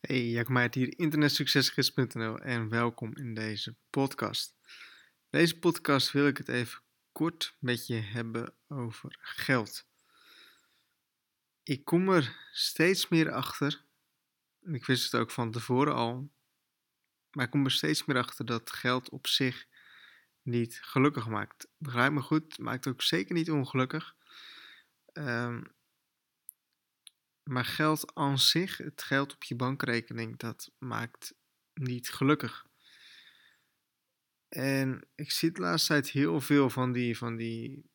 Hey, Jacob hier, internetsuccesgids.nl en welkom in deze podcast. Deze podcast wil ik het even kort met je hebben over geld. Ik kom er steeds meer achter, en ik wist het ook van tevoren al, maar ik kom er steeds meer achter dat geld op zich niet gelukkig maakt. Begrijp me goed, maakt ook zeker niet ongelukkig. Um, maar geld aan zich, het geld op je bankrekening, dat maakt niet gelukkig. En ik zie de laatste tijd heel veel van die, van die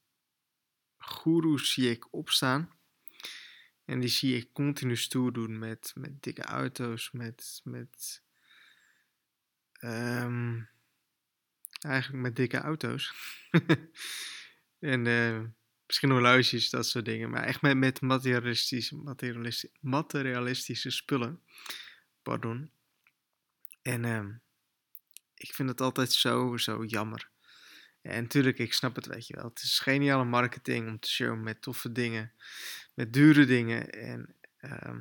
goeroes zie ik opstaan. En die zie ik continu stoer doen met, met dikke auto's, met, met um, eigenlijk met dikke auto's. en uh, Misschien horloges, dat soort dingen. Maar echt met, materialistische, materialistische, spullen. Pardon. En uh, ik vind het altijd zo, zo jammer. En natuurlijk, ik snap het, weet je wel. Het is geniale marketing om te showen met toffe dingen. Met dure dingen. En uh,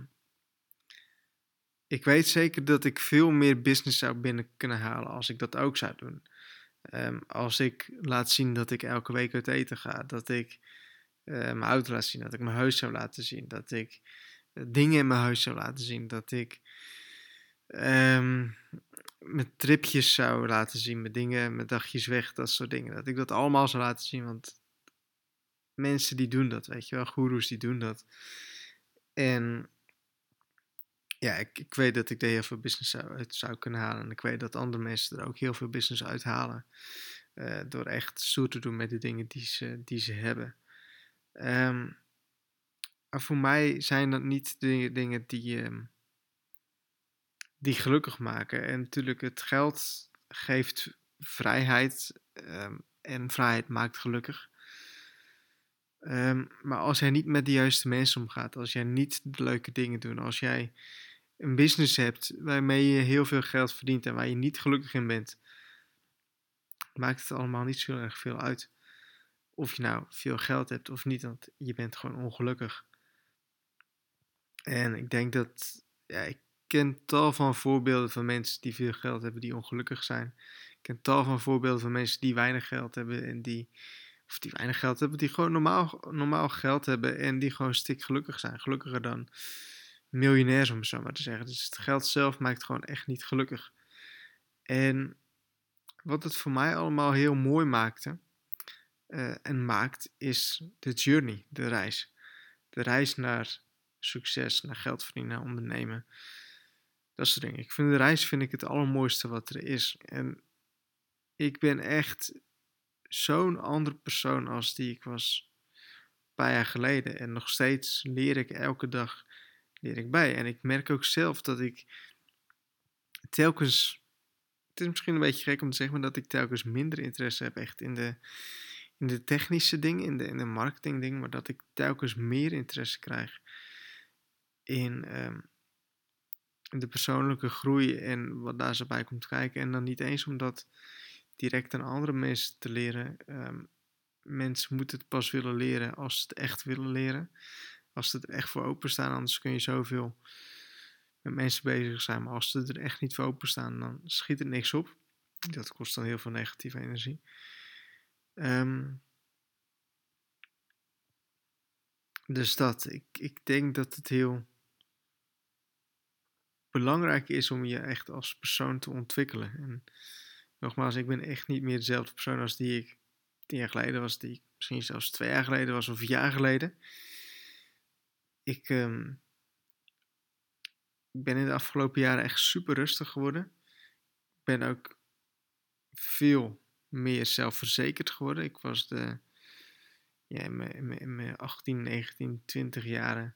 ik weet zeker dat ik veel meer business zou binnen kunnen halen als ik dat ook zou doen. Um, als ik laat zien dat ik elke week uit eten ga, dat ik uh, mijn auto laat zien, dat ik mijn huis zou laten zien, dat ik uh, dingen in mijn huis zou laten zien, dat ik um, mijn tripjes zou laten zien, mijn dingen, mijn dagjes weg, dat soort dingen. Dat ik dat allemaal zou laten zien, want mensen die doen dat, weet je wel, goeroes die doen dat. En ja, ik, ik weet dat ik er heel veel business uit zou kunnen halen. En ik weet dat andere mensen er ook heel veel business uit halen. Uh, door echt stoer te doen met de dingen die ze, die ze hebben. Um, voor mij zijn dat niet de dingen die, um, die gelukkig maken. En natuurlijk, het geld geeft vrijheid. Um, en vrijheid maakt gelukkig. maar als jij niet met de juiste mensen omgaat, als jij niet de leuke dingen doet, als jij een business hebt waarmee je heel veel geld verdient en waar je niet gelukkig in bent, maakt het allemaal niet zo erg veel uit. Of je nou veel geld hebt of niet, want je bent gewoon ongelukkig. En ik denk dat, ja, ik ken tal van voorbeelden van mensen die veel geld hebben die ongelukkig zijn. Ik ken tal van voorbeelden van mensen die weinig geld hebben en die, of die weinig geld hebben, die gewoon normaal, normaal geld hebben en die gewoon stik gelukkig zijn. Gelukkiger dan miljonairs, om het zo maar te zeggen. Dus het geld zelf maakt gewoon echt niet gelukkig. En wat het voor mij allemaal heel mooi maakte uh, en maakt, is de journey, de reis. De reis naar succes, naar geld verdienen, naar ondernemen. Dat soort dingen. Ik vind de reis vind ik het allermooiste wat er is. En ik ben echt zo'n andere persoon als die ik was een paar jaar geleden. En nog steeds leer ik elke dag leer ik bij. En ik merk ook zelf dat ik telkens. Het is misschien een beetje gek om te zeggen, maar dat ik telkens minder interesse heb echt in de, in de technische dingen, in de, in de marketing dingen, maar dat ik telkens meer interesse krijg in um, de persoonlijke groei en wat daar zo bij komt kijken. En dan niet eens om dat direct aan andere mensen te leren. Um, mensen moeten het pas willen leren als ze het echt willen leren als ze er echt voor openstaan, anders kun je zoveel met mensen bezig zijn. Maar als ze er echt niet voor openstaan, dan schiet het niks op. Dat kost dan heel veel negatieve energie. Um, dus dat, ik, ik denk dat het heel belangrijk is om je echt als persoon te ontwikkelen. En nogmaals, ik ben echt niet meer dezelfde persoon als die ik tien jaar geleden was, die ik misschien zelfs twee jaar geleden was of een jaar geleden ik um, ben in de afgelopen jaren echt super rustig geworden. Ik ben ook veel meer zelfverzekerd geworden. Ik was de, ja, in, mijn, in, mijn, 18, 19, 20 jaren,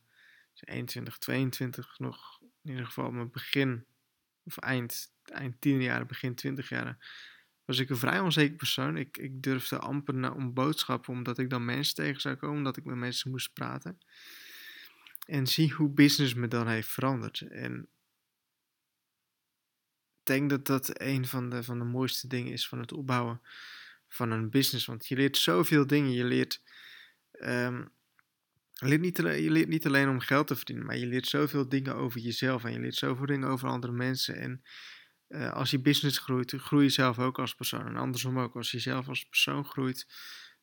21, 22 nog, in ieder geval mijn begin, of eind, eind 10 jaren, begin 20 jaren, was ik een vrij onzeker persoon. Ik, ik durfde amper naar, om boodschappen, omdat ik dan mensen tegen zou komen, omdat ik met mensen moest praten. En zie hoe business me dan heeft veranderd. En denk dat dat een van de, van de mooiste dingen is van het opbouwen van een business. Want je leert zoveel dingen. Je leert je leert, niet alleen, om geld te verdienen, maar je leert zoveel dingen over jezelf en je leert zoveel dingen over andere mensen. En uh, als je business groeit, groei je zelf ook als persoon. En andersom ook, als je zelf als persoon groeit,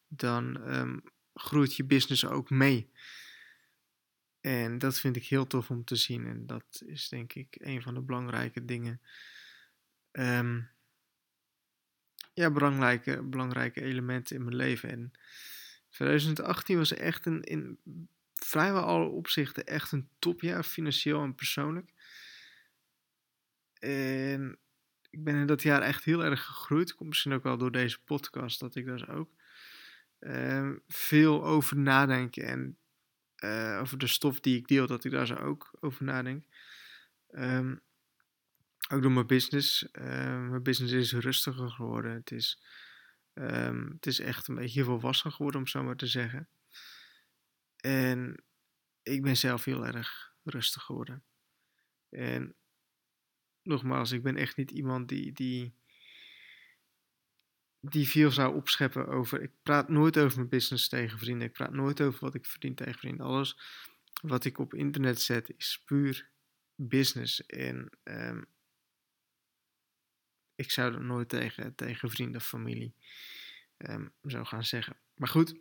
dan um, groeit je business ook mee. En dat vind ik heel tof om te zien. En dat is denk ik een van de belangrijke dingen. Um, ja, belangrijke, belangrijke elementen in mijn leven. En 2018 was echt een, in vrijwel alle opzichten echt een topjaar, financieel en persoonlijk. En ik ben in dat jaar echt heel erg gegroeid. Komt misschien ook wel door deze podcast, dat ik daar ook uh, veel over nadenk. En uh, over de stof die ik deel, dat ik daar zo ook over nadenk. Um, ook door mijn business. Uh, mijn business is rustiger geworden. Het is, um, het is echt een beetje volwassen geworden, om zo maar te zeggen. En ik ben zelf heel erg rustig geworden. En nogmaals, ik ben echt niet iemand die, die, die veel zou opscheppen over. Ik praat nooit over mijn business tegen vrienden. Ik praat nooit over wat ik verdien tegen vrienden. Alles wat ik op internet zet is puur business. En um, ik zou dat nooit tegen, tegen vrienden of familie um, zo gaan zeggen. Maar goed.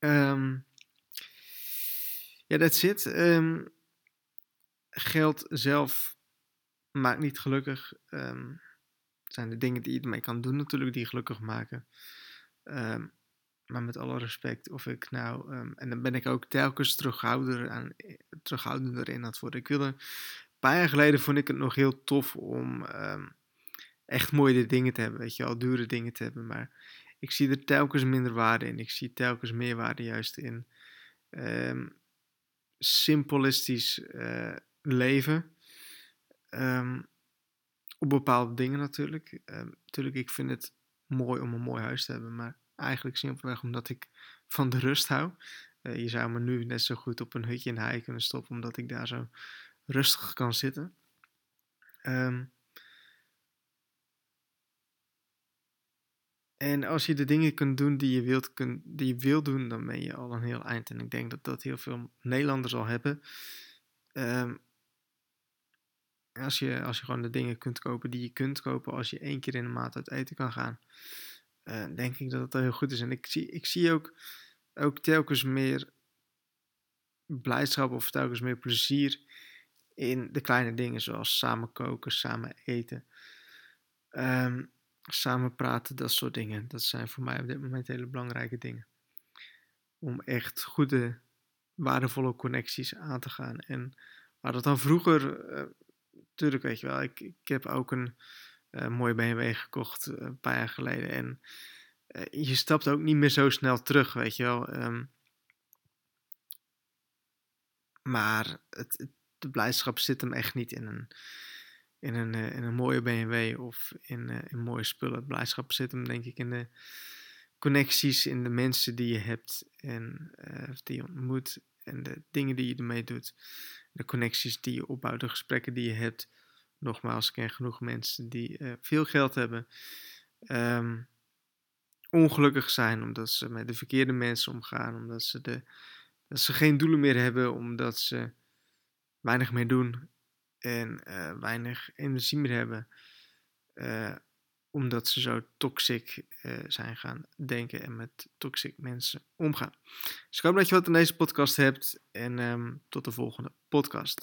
Um, ja, dat zit. Um, geld zelf maakt niet gelukkig. Um, zijn de dingen die je ermee kan doen natuurlijk die gelukkig maken. Maar met alle respect, of ik nou, en dan ben ik ook telkens terughoudender, aan, terughoudender in dat worden. Ik wilde, een paar jaar geleden vond ik het nog heel tof om echt mooie dingen te hebben, weet je wel, dure dingen te hebben. Maar ik zie er telkens minder waarde in. Ik zie telkens meer waarde juist in simplistisch uh, leven. Um, op bepaalde dingen natuurlijk. Um, natuurlijk, ik vind het mooi om een mooi huis te hebben, maar eigenlijk simpelweg omdat ik van de rust hou. Uh, je zou me nu net zo goed op een hutje in hei kunnen stoppen, omdat ik daar zo rustig kan zitten. Um, En als je de dingen kunt doen die je, wilt, kun, die je wilt doen, dan ben je al een heel eind. En ik denk dat dat heel veel Nederlanders al hebben. Um, als, je, als je gewoon de dingen kunt kopen die je kunt kopen als je één keer in de maand uit eten kan gaan, uh, denk ik dat dat heel goed is. En ik zie, ik zie ook, ook telkens meer blijdschap of telkens meer plezier in de kleine dingen, zoals samen koken, samen eten. Um, samen praten, dat soort dingen. Dat zijn voor mij op dit moment hele belangrijke dingen. Om echt goede, waardevolle connecties aan te gaan. En waar dat dan vroeger, uh, natuurlijk weet je wel, ik, ik heb ook een uh, mooie BMW gekocht uh, een paar jaar geleden. En je stapt ook niet meer zo snel terug, weet je wel. Um, maar het, de blijdschap zit hem echt niet in een in een, eh, in een mooie BMW of in, uh, in mooie spullen. Blijdschap zit hem denk ik in de connecties, in de mensen die je hebt en uh, die je ontmoet en de dingen die je ermee doet. De connecties die je opbouwt, de gesprekken die je hebt. Nogmaals, ik ken genoeg mensen die veel geld hebben. Um, ongelukkig zijn omdat ze met de verkeerde mensen omgaan, omdat ze, de, dat ze geen doelen meer hebben, omdat ze weinig meer doen en uh, weinig energie meer hebben. Uh, omdat ze zo toxic uh, zijn gaan denken en met toxic mensen omgaan. Dus ik hoop dat je wat aan deze podcast hebt en um, tot de volgende podcast.